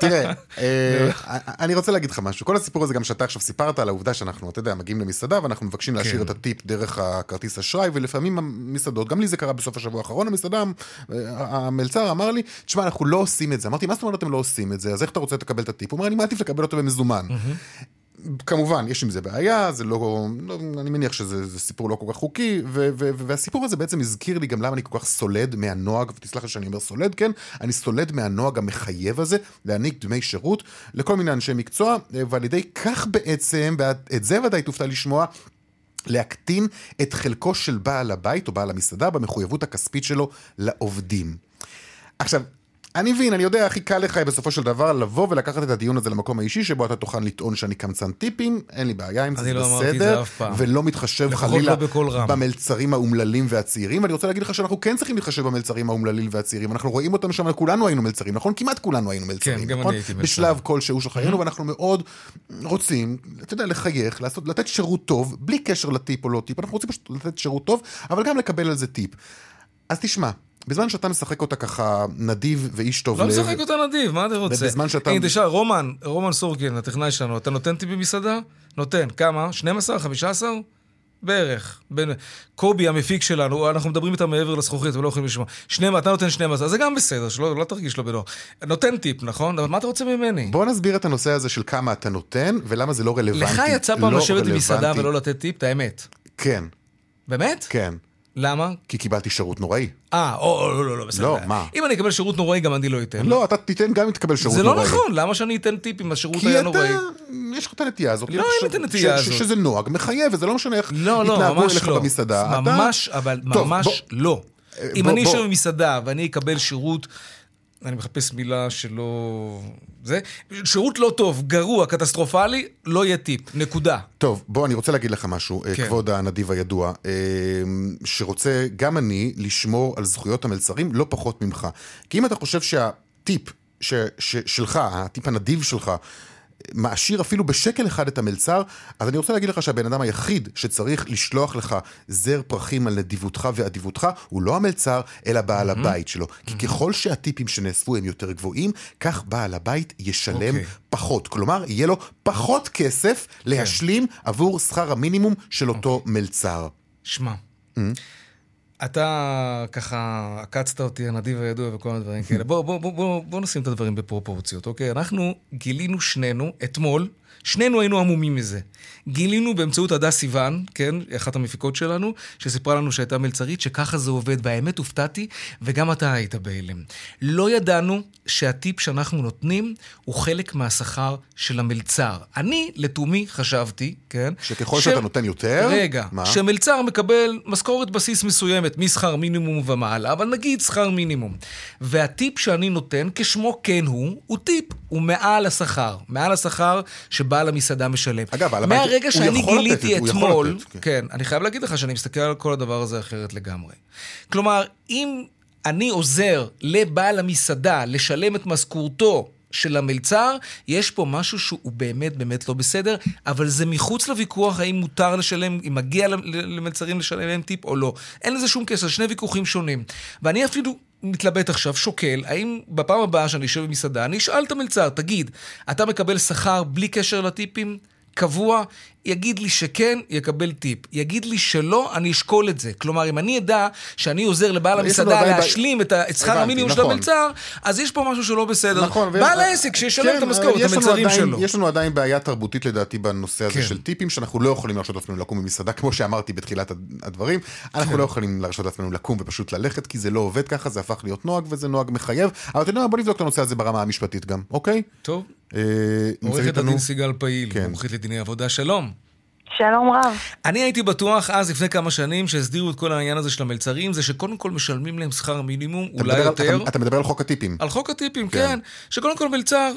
תראה, אה, [laughs] אני רוצה להגיד לך משהו. כל הסיפור הזה, גם שאתה עכשיו סיפרת על העובדה שאנחנו, אתה יודע, מגיעים למסעדה ואנחנו מבקשים להשאיר כן. את הטיפ דרך הכרטיס אשראי, ולפעמים המסעדות, גם לי זה קרה בסוף השבוע האחרון, המסעדה, אה, המלצר אמר לי, תשמע, אנחנו לא עושים את זה. אמרתי, מה זאת אומרת אתם לא עושים את זה? אז איך אתה רוצה לקבל את הטיפ? הוא אומר, אני מעדיף לקבל אותו במזומן. כמובן, יש עם זה בעיה, זה לא, לא אני מניח שזה זה סיפור לא כל כך חוקי, ו, ו, והסיפור הזה בעצם הזכיר לי גם למה אני כל כך סולד מהנוהג, ותסלח לי שאני אומר סולד, כן? אני סולד מהנוהג המחייב הזה, להעניק דמי שירות לכל מיני אנשי מקצוע, ועל ידי כך בעצם, ואת זה ודאי תופתע לשמוע, להקטין את חלקו של בעל הבית או בעל המסעדה במחויבות הכספית שלו לעובדים. עכשיו, אני מבין, אני יודע, הכי קל לך בסופו של דבר לבוא ולקחת את הדיון הזה למקום האישי, שבו אתה תוכל לטעון שאני קמצן טיפים, אין לי בעיה עם זה, אני זה לא בסדר. ולא מתחשב חלילה לא. במלצרים האומללים והצעירים, ואני רוצה להגיד לך שאנחנו כן צריכים להתחשב במלצרים האומללים והצעירים, אנחנו רואים אותם שם, כולנו היינו מלצרים, נכון? כמעט כולנו היינו מלצרים, גם נכון? מלצר. בשלב כלשהו של חיינו, ואנחנו מאוד רוצים, אתה יודע, לחייך, לעשות, לתת שירות טוב, בלי קשר לטיפ או לא טיפ, אנחנו רוצים פשוט לתת שירות טוב, אבל גם לקבל על זה טיפ. אז תשמע, בזמן שאתה משחק אותה ככה נדיב ואיש טוב לא לב, משחק אותה נדיב, מה אתה רוצה? ובזמן שאתה- הנה, תשאל, רומן, רומן סורקין, הטכנאי שלנו, אתה נותן טיפ במסעדה? נותן. כמה? 12? 15? בערך. בין... קובי, המפיק שלנו, אנחנו מדברים איתם מעבר לזכוכית ולא יכולים לשמוע. 12, אתה נותן 12, זה גם בסדר, שלא לא תרגיש לא בנוח. נותן טיפ, נכון? אבל מה אתה רוצה ממני? בוא נסביר את הנושא הזה של כמה אתה נותן, ולמה זה לא רלוונטי. לך יצא פעם לא לשבת במסעדה. ולא לתת טיפ, את האמת. כן, באמת? כן. למה? כי קיבלתי שירות נוראי. אה, או, או, לא, לא, לא, בסדר. לא, מה? אם אני אקבל שירות נוראי, גם אני לא אתן. לא, אתה תיתן גם אם תקבל שירות זה נוראי. לא נכון, למה שאני אתן טיפ אם השירות כי היה אתה, נוראי? יש לך את הנטייה הזאת. לא, אין לי את הנטייה הזאת. שזה נוהג מחייב, וזה לא משנה איך לא, לא, התנהגו אליך לא. במסעדה. אתה- ממש, אבל טוב, ממש בוא- לא. אה, אם בוא- אני. אשב במסעדה ואני אקבל שירות, אני מחפש מילה שלא... זה, שירות לא טוב, גרוע, קטסטרופלי, לא יהיה טיפ, נקודה. טוב, בוא, אני רוצה להגיד לך משהו, כן. כן. כבוד הנדיב הידוע, אה, שרוצה גם אני לשמור על זכויות המלצרים לא פחות ממך. כי אם אתה חושב שהטיפ ש, ש, שלך, הטיפ הנדיב שלך, מעשיר אפילו בשקל אחד את המלצר, אז אני רוצה להגיד לך שהבן אדם היחיד שצריך לשלוח לך זר פרחים על נדיבותך ואדיבותך, הוא לא המלצר, אלא בעל Mm-hmm. הבית שלו. כי ככל שהטיפים שנאספו הם יותר גבוהים, כך בעל הבית ישלם אוקיי. פחות. כלומר, יהיה לו פחות כסף להשלים עבור שכר המינימום של אותו אוקיי. מלצר. שמע, אתה ככה עקצת אותי, הנדיב הידוע וכל מיני דברים כאלה. בוא, בוא, בוא, בוא, בוא נשים את הדברים בפרופורציות, אוקיי? אנחנו גילינו שנינו אתמול שנינו היינו עמומים מזה. גילינו באמצעות הדס סיוון, כן, אחת המפיקות שלנו, שסיפרה לנו שהייתה מלצרית, שככה זה עובד, והאמת הופתעתי, וגם אתה היית בהלם. לא ידענו שהטיפ שאנחנו נותנים הוא חלק מהשכר של המלצר. אני, לתומי, חשבתי, כן? שככל ש... שאתה נותן יותר... רגע, מה? שמלצר מקבל משכורת בסיס מסוימת, משכר מינימום ומעלה, אבל נגיד שכר מינימום. והטיפ שאני נותן, כשמו כן הוא, הוא טיפ, הוא מעל השכר. מעל השכר שבעל המסעדה משלם. אגב, על הבנק... מהרגע שאני גיליתי לתת, אתמול, לתת, כן. כן, אני חייב להגיד לך שאני מסתכל על כל הדבר הזה אחרת לגמרי. כלומר, אם אני עוזר לבעל המסעדה לשלם את משכורתו של המלצר, יש פה משהו שהוא באמת באמת לא בסדר, אבל זה מחוץ לוויכוח האם מותר לשלם, אם מגיע למלצרים לשלם להם טיפ או לא. אין לזה שום קשר, שני ויכוחים שונים. ואני אפילו מתלבט עכשיו, שוקל, האם בפעם הבאה שאני אשב במסעדה, אני אשאל את המלצר, תגיד, אתה מקבל שכר בלי קשר לטיפים? קבוע, יגיד לי שכן, יקבל טיפ. יגיד לי שלא, אני אשקול את זה. כלומר, אם אני אדע שאני עוזר לבעל המסעדה להשלים את שכר המינימום של נכון. המלצר, אז יש פה משהו שלא בסדר. נכון. בעל העסק, שישלם את כן, המשכורת, את המלצרים שלו. יש לנו עדיין בעיה תרבותית לדעתי בנושא הזה כן. של טיפים, שאנחנו לא יכולים להרשות לעצמנו לקום במסעדה, כמו שאמרתי בתחילת הדברים. אנחנו כן. לא יכולים להרשות לעצמנו לקום ופשוט ללכת, כי זה לא עובד ככה, זה הפך להיות נוהג וזה נוהג מחייב. אבל אתה יודע מה, בוא נבדוק את הנושא הזה ברמה המשפטית גם, אוקיי? טוב. אה, עורכת הדין סיגל פעיל, מומחית לדיני עבודה, שלום. שלום רב. אני הייתי בטוח אז, לפני כמה שנים, שהסדירו את כל העניין הזה של המלצרים, זה שקודם כל משלמים להם שכר מינימום, אולי יותר. אתה, אתה מדבר על חוק הטיפים. על חוק הטיפים, כן. כן. שקודם כל מלצר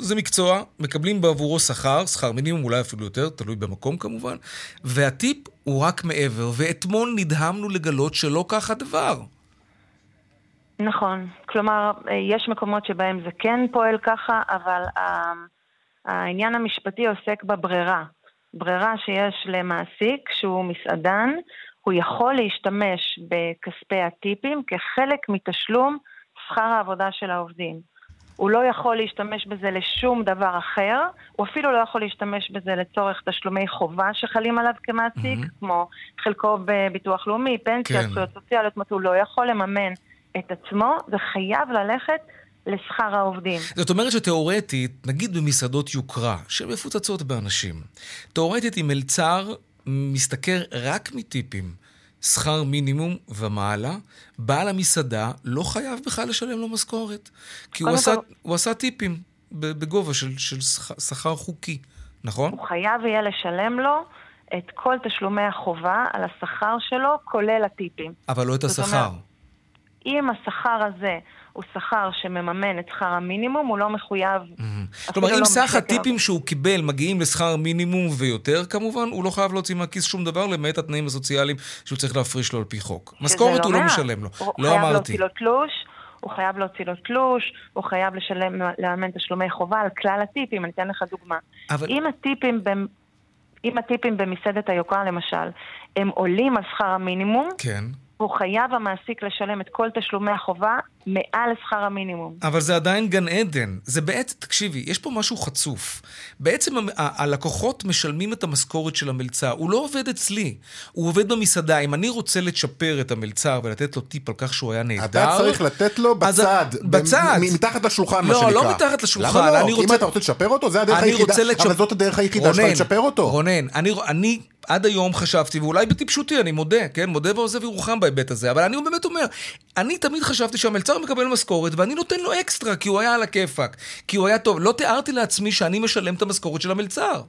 זה מקצוע, מקבלים בעבורו שכר, שכר מינימום, אולי אפילו יותר, תלוי במקום כמובן, והטיפ הוא רק מעבר, ואתמול נדהמנו לגלות שלא כך הדבר. נכון. כלומר, יש מקומות שבהם זה כן פועל ככה, אבל העניין המשפטי עוסק בברירה. ברירה שיש למעסיק שהוא מסעדן, הוא יכול להשתמש בכספי הטיפים כחלק מתשלום שכר העבודה של העובדים. הוא לא יכול להשתמש בזה לשום דבר אחר, הוא אפילו לא יכול להשתמש בזה לצורך תשלומי חובה שחלים עליו כמעסיק, mm-hmm. כמו חלקו בביטוח לאומי, פנסיה, כן. זכויות סוציאליות, הוא לא יכול לממן את עצמו, זה חייב ללכת לשכר העובדים. זאת אומרת שתאורטית, נגיד במסעדות יוקרה, שמפוצצות באנשים, תאורטית אם מלצר משתכר רק מטיפים, שכר מינימום ומעלה, בעל המסעדה לא חייב בכלל לשלם לו משכורת. כי הוא, עשה, הוא עשה טיפים בגובה של, של שכר חוקי, נכון? הוא חייב יהיה לשלם לו את כל תשלומי החובה על השכר שלו, כולל הטיפים. אבל לא את השכר. אם השכר הזה הוא שכר שמממן את שכר המינימום, הוא לא מחויב... כלומר, אם לא סך הטיפים שהוא קיבל מגיעים לשכר מינימום ויותר, כמובן, הוא לא חייב להוציא מהכיס שום דבר, למעט התנאים הסוציאליים שהוא צריך להפריש לו על פי חוק. משכורת לא הוא לא משלם לו, לא אמרתי. הוא חייב להוציא לו תלוש. הוא חייב לשלם, לאמן תשלומי חובה על כלל הטיפים, אני אתן לך דוגמה. אבל... אם הטיפים, אם הטיפים במסעדת היוקרה למשל, הם עולים על שכר המינימום, כן. הוא חייב המעסיק לשלם את כל תשלומי החובה מעל שכר המינימום. אבל זה עדיין גן עדן. זה בעצם, תקשיבי, יש פה משהו חצוף. בעצם הלקוחות משלמים את המשכורת של המלצר. הוא לא עובד אצלי, הוא עובד במסעדה. אם אני רוצה לצ'פר את המלצר ולתת לו טיפ על כך שהוא היה נהדר... אתה צריך לתת לו בצד. בצד. מתחת לשולחן, לא, מה שנקרא. לא, לא מתחת לשולחן. למה לא? אם אתה רוצה לצ'פר אותו, זה הדרך היחידה. אבל זאת הדרך היחידה שלך לצ'פר אותו. רונן, אני עד היום חשבתי, ואולי בטיפשותי, אני מודה, כן? מודה ועוזב ירוחם בהיבט הזה, אבל אני באמת אומר, אני תמיד חשבתי שהמלצר מקבל משכורת ואני נותן לו אקסטרה, כי הוא היה על הכיפאק, כי הוא היה טוב. לא תיארתי לעצמי שאני משלם את המשכורת של המלצר.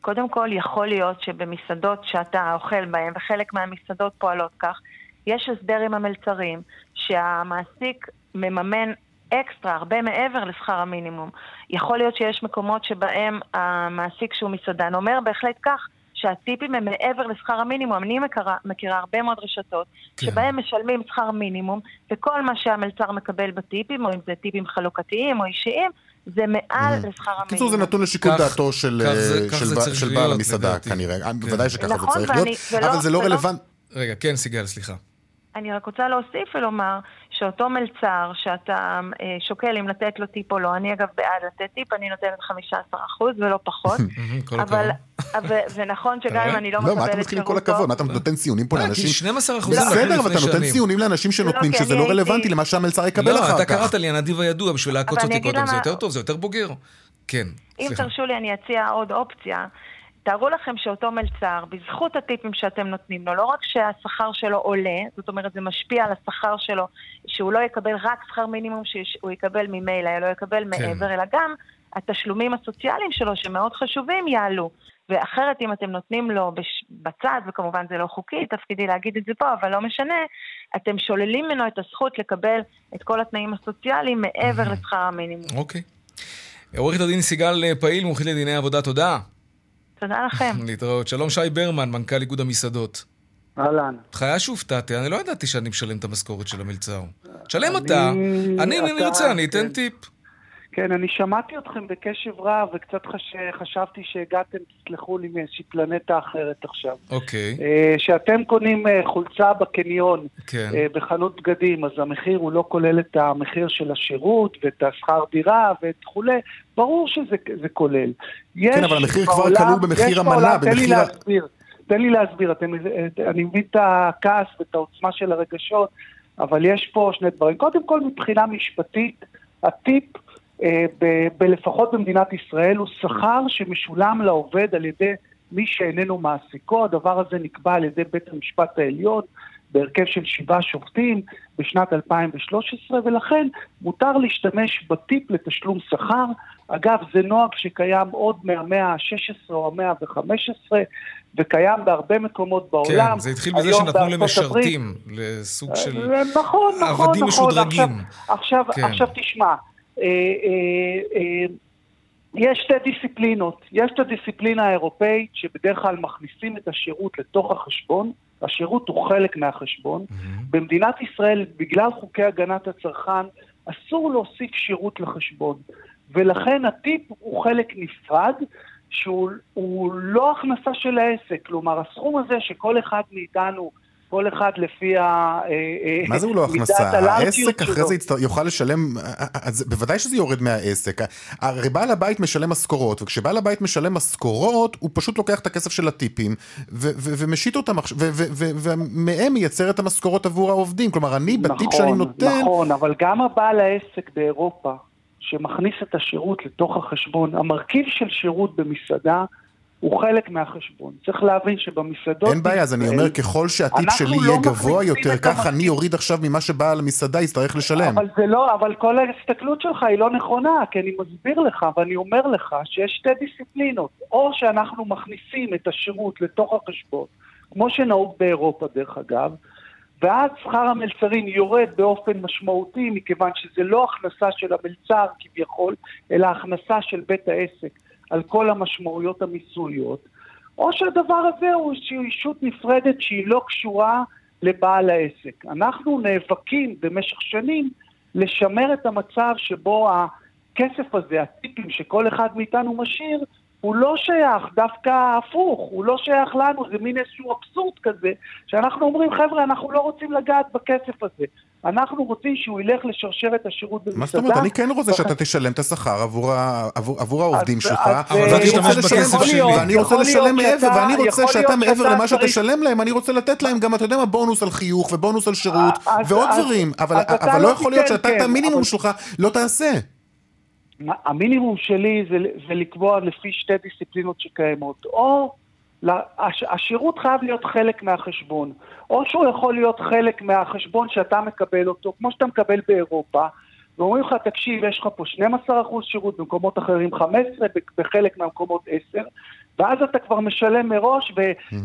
קודם כל, יכול להיות שבמסעדות שאתה אוכל בהן, וחלק מהמסעדות פועלות כך, יש הסדר עם המלצרים, שהמעסיק מממן אקסטרה, הרבה מעבר לשכר המינימום. יכול להיות שיש מקומות שבהם המעסיק שהוא מסעדן אומר בהחלט כך, שהטיפים הם מעבר לשכר המינימום. אני מכירה, מכירה הרבה מאוד רשתות כן. שבהם משלמים שכר מינימום, וכל מה שהמלצר מקבל בטיפים, או אם זה טיפים חלוקתיים או אישיים, זה מעל mm. לשכר המינימום. קיצור, זה נתון לשיקול דעתו של, של, של בעל המסעדה כנראה. כן. בוודאי שככה נכון, זה צריך ואני, להיות, ולא, אבל זה לא ולא... רלוונטי. רגע, כן, סיגל, סליחה. אני רק רוצה להוסיף ולומר שאותו מלצר שאתה אה, שוקל אם לתת לו טיפ או לא, אני אגב בעד לתת טיפ, אני נותנת 15% ולא פחות. [laughs] אבל, זה נכון שגם אם אני לא מקבלת שירותו... לא, מה אתה מתחיל עם כל הכבוד? מה אתה נותן ציונים פה לאנשים? כי 12 אחוזים בסדר, אבל אתה נותן ציונים לאנשים שנותנים, שזה לא רלוונטי למה שהמלצר יקבל אחר כך. לא, אתה קראת לי הנדיב הידוע בשביל לעקוץ אותי קודם, זה יותר טוב, זה יותר בוגר. כן, אם סליחה. תרשו לי, אני אציע עוד אופציה. תארו לכם שאותו מלצר, בזכות הטיפים שאתם נותנים לו, לא רק שהשכר שלו עולה, זאת אומרת זה משפיע על השכר שלו, שהוא לא יקבל רק שכר מינימום שהוא יקבל ממילא, לא יקבל כן. מעבר, אלא גם התשלומים הסוציאליים שלו, שמאוד חשובים, יעלו. ואחרת אם אתם נותנים לו בש... בצד, וכמובן זה לא חוקי, תפקידי להגיד את זה פה, אבל לא משנה, אתם שוללים ממנו את הזכות לקבל את כל התנאים הסוציאליים מעבר לשכר המינימום. אוקיי. עורכת הדין סיגל פעיל, מומחית לדיני עבודה, תודה. תודה לכם. [laughs] להתראות. שלום שי ברמן, מנכ"ל איגוד המסעדות. אהלן. חיה שהופתעתי, אני לא ידעתי שאני משלם את המשכורת של המלצר. תשלם אתה, אני אם אני ארצה, אני אתן טיפ. כן, אני שמעתי אתכם בקשב רב, וקצת חש... חשבתי שהגעתם, תסלחו לי, מאיזושהי פלנטה אחרת עכשיו. אוקיי. אה, שאתם קונים אה, חולצה בקניון, כן. אה, בחנות בגדים, אז המחיר הוא לא כולל את המחיר של השירות, ואת השכר דירה, וכולי. ברור שזה כולל. כן, אבל המחיר כבר כלול במחיר המנה, תן לי במחיר... להסביר. תן לי להסביר, אתם, אני מבין את הכעס ואת העוצמה של הרגשות, אבל יש פה שני דברים. קודם כל, מבחינה משפטית, הטיפ, ב- בלפחות במדינת ישראל, הוא שכר שמשולם לעובד על ידי מי שאיננו מעסיקו. הדבר הזה נקבע על ידי בית המשפט העליון בהרכב של שבעה שופטים בשנת 2013, ולכן מותר להשתמש בטיפ לתשלום שכר. אגב, זה נוהג שקיים עוד מהמאה ה-16 או המאה ה-15, וקיים בהרבה מקומות בעולם. כן, זה התחיל בזה שנתנו למשרתים, לסוג של אה, נכון, נכון, עבדים נכון. משודרגים. עכשיו, עכשיו, כן. עכשיו תשמע, אה, אה, אה, יש שתי דיסציפלינות. יש את הדיסציפלינה האירופאית, שבדרך כלל מכניסים את השירות לתוך החשבון. השירות הוא חלק מהחשבון. במדינת ישראל, בגלל חוקי הגנת הצרכן, אסור להוסיף שירות לחשבון. ולכן הטיפ הוא חלק נפרד, שהוא הוא לא הכנסה של העסק. כלומר, הסכום הזה שכל אחד מאיתנו, כל אחד לפי ה... אה, מה זה הוא לא הכנסה? העסק אחרי. זה יצטר- יוכל לשלם, אז בוודאי שזה יורד מהעסק. הרי בעל הבית משלם משכורות, וכשבעל הבית משלם משכורות, הוא פשוט לוקח את הכסף של הטיפים, ומשית אותם, ומהם מייצר את המשכורות עבור העובדים. כלומר, אני בטיפ שאני נכון, נותן... נכון, אבל גם הבעל העסק באירופה, שמכניס את השירות לתוך החשבון, המרכיב של שירות במסעדה הוא חלק מהחשבון. צריך להבין שבמסעדות... אין בעיה, אז אני אומר, ככל שהטיפ שלי לא יהיה גבוה יותר, המרכיב. אני אוריד עכשיו ממה שבעל המסעדה יצטרך לשלם. אבל זה לא, אבל כל ההסתכלות שלך היא לא נכונה, כי אני מסביר לך ואני אומר לך שיש שתי דיסציפלינות. או שאנחנו מכניסים את השירות לתוך החשבון, כמו שנהוג באירופה דרך אגב, ואז שכר המלצרים יורד באופן משמעותי, מכיוון שזה לא הכנסה של המלצר כביכול, אלא הכנסה של בית העסק על כל המשמעויות המיסויות, או שהדבר הזה הוא איזושהי ישות נפרדת שהיא לא קשורה לבעל העסק. אנחנו נאבקים במשך שנים לשמר את המצב שבו הכסף הזה, הטיפים שכל אחד מאיתנו משאיר, הוא לא שייך, דווקא הפוך, הוא לא שייך לנו, זה מין איזשהו אבסורד כזה, שאנחנו אומרים, חבר'ה, אנחנו לא רוצים לגעת בכסף הזה. אנחנו רוצים שהוא ילך לשרשרת השירות במסעדה. מה זאת אומרת? אני כן רוצה שאתה תשלם את השכר עבור ה- עבור- עבור העובדים שלך, ואני אה, רוצה תשתמש לשלם- שלי. ואני רוצה לשלם מעבר, ואני רוצה שאתה מעבר למה שאתה תשלם להם, אני רוצה לתת להם גם, אתה יודע מה, בונוס על חיוך, ובונוס על שירות, אז- ועוד דברים, אבל אבל לא לא יכול להיות שאתה את כן, המינימום אבל- שלך לא תעשה. המינימום שלי זה, לקבוע לפי שתי דיסציפלינות שקיימות. או הש, השירות חייב להיות חלק מהחשבון, או שהוא יכול להיות חלק מהחשבון שאתה מקבל אותו, כמו שאתה מקבל באירופה, ואומרים לך, תקשיב, יש לך פה 12% שירות, במקומות אחרים 15, בחלק מהמקומות 10, ואז אתה כבר משלם מראש,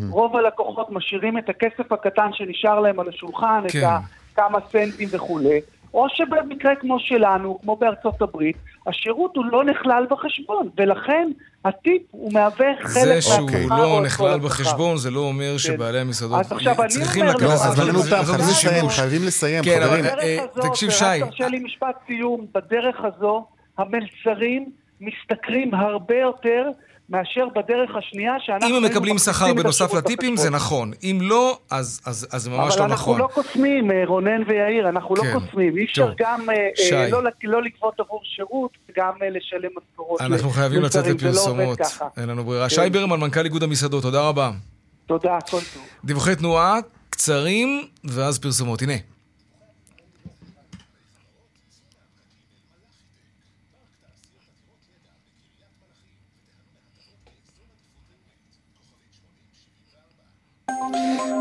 ורוב הלקוחות משאירים את הכסף הקטן שנשאר להם על השולחן, כן. את הכמה סנטים וכולי. או שבמקרה כמו שלנו, כמו בארצות הברית, השירות הוא לא נכלל בחשבון, ולכן הטיפ הוא מהווה חלק זה שהוא אוקיי. מהשכר לא נכלל. בחשבון, זה לא אומר שבעלי המסעדות אז צריכים לקחת אז את זה- תם, לעשות חייבים לסיים. חייבים לסיים, כן, אבל- חברים. אה, תקשיב, שי. תרשה לי משפט סיום, בדרך הזו המלצרים משתכרים הרבה יותר מאשר בדרך השנייה שאנחנו... אם הם מקבלים שכר בנוסף לטיפים, זה. נכון. אם לא, אז אז- אז זה ממש אבל לא אנחנו נכון. לא קוסמים, אה, רונן ויאיר, אנחנו לא כן. קוסמים. אי אפשר גם אה, אה. לא לא לגבות עבור שירות, גם אה, לשלם משכורות. אנחנו חייבים לצאת לא לפרסומות. אין לנו ברירה. כן. שי ברמן, מנכ"ל איגוד המסעדות, תודה רבה. תודה, כל טוב. דיווחי תנועה קצרים, ואז פרסומות. הנה.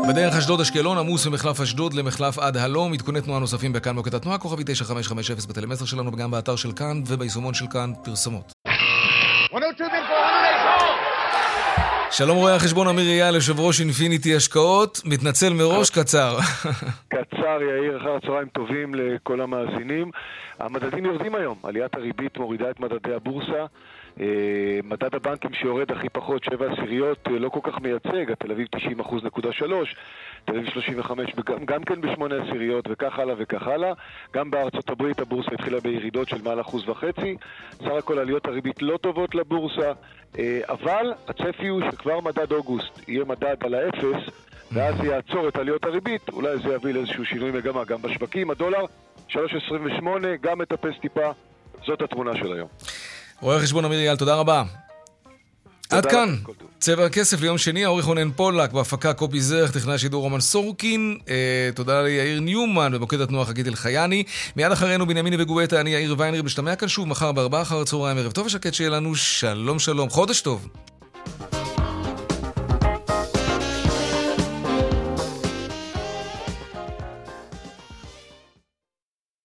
בדרך אשדוד-אשקלון עמוס ממחלף אשדוד למחלף עד הלום. עדכוני תנועה נוספים בכאן מוקד התנועה, כוכבי 9550 בטלמסר שלנו וגם באתר של כאן וביישומון של כאן פרסומות. שלום רואה החשבון אמיר אייל, יושב ראש אינפיניטי השקעות, מתנצל מראש, קצר. [laughs] קצר, יאיר, אחר הצהריים טובים לכל המאזינים. המדדים יורדים היום, עליית הריבית מורידה את מדדי הבורסה. אה, מדד הבנקים שיורד הכי פחות, 7 עשיריות, אה, לא כל כך מייצג, התל אביב 90 אחוז נקודה 3, תל אביב 35 וגם, גם כן בשמונה עשיריות וכך הלאה וכך הלאה. גם בארצות הברית הבורסה התחילה בירידות של מעל אחוז וחצי. סך הכל עליות הריבית לא טובות לבורסה, אה, אבל הצפי הוא שכבר מדד אוגוסט יהיה מדד על האפס ואז יעצור את עליות הריבית, אולי זה יביא לאיזשהו שינוי מגמה גם בשווקים. הדולר 3.28, גם מטפס טיפה, זאת התמונה של היום. רואה חשבון אמיר אייל, תודה רבה. עד כאן, צבע הכסף ליום שני, העורך רונן פולק, בהפקה קופי זרח, טכנאי השידור רומן סורקין, אה, תודה ליאיר ניומן, במוקד התנועה חגית אלחייני. מיד אחרינו בנימיני וגואטה, אני יאיר ויינרי, משתמע כאן שוב מחר בארבעה אחר הצהריים, ערב טוב ושקט שיהיה לנו, שלום שלום, חודש טוב.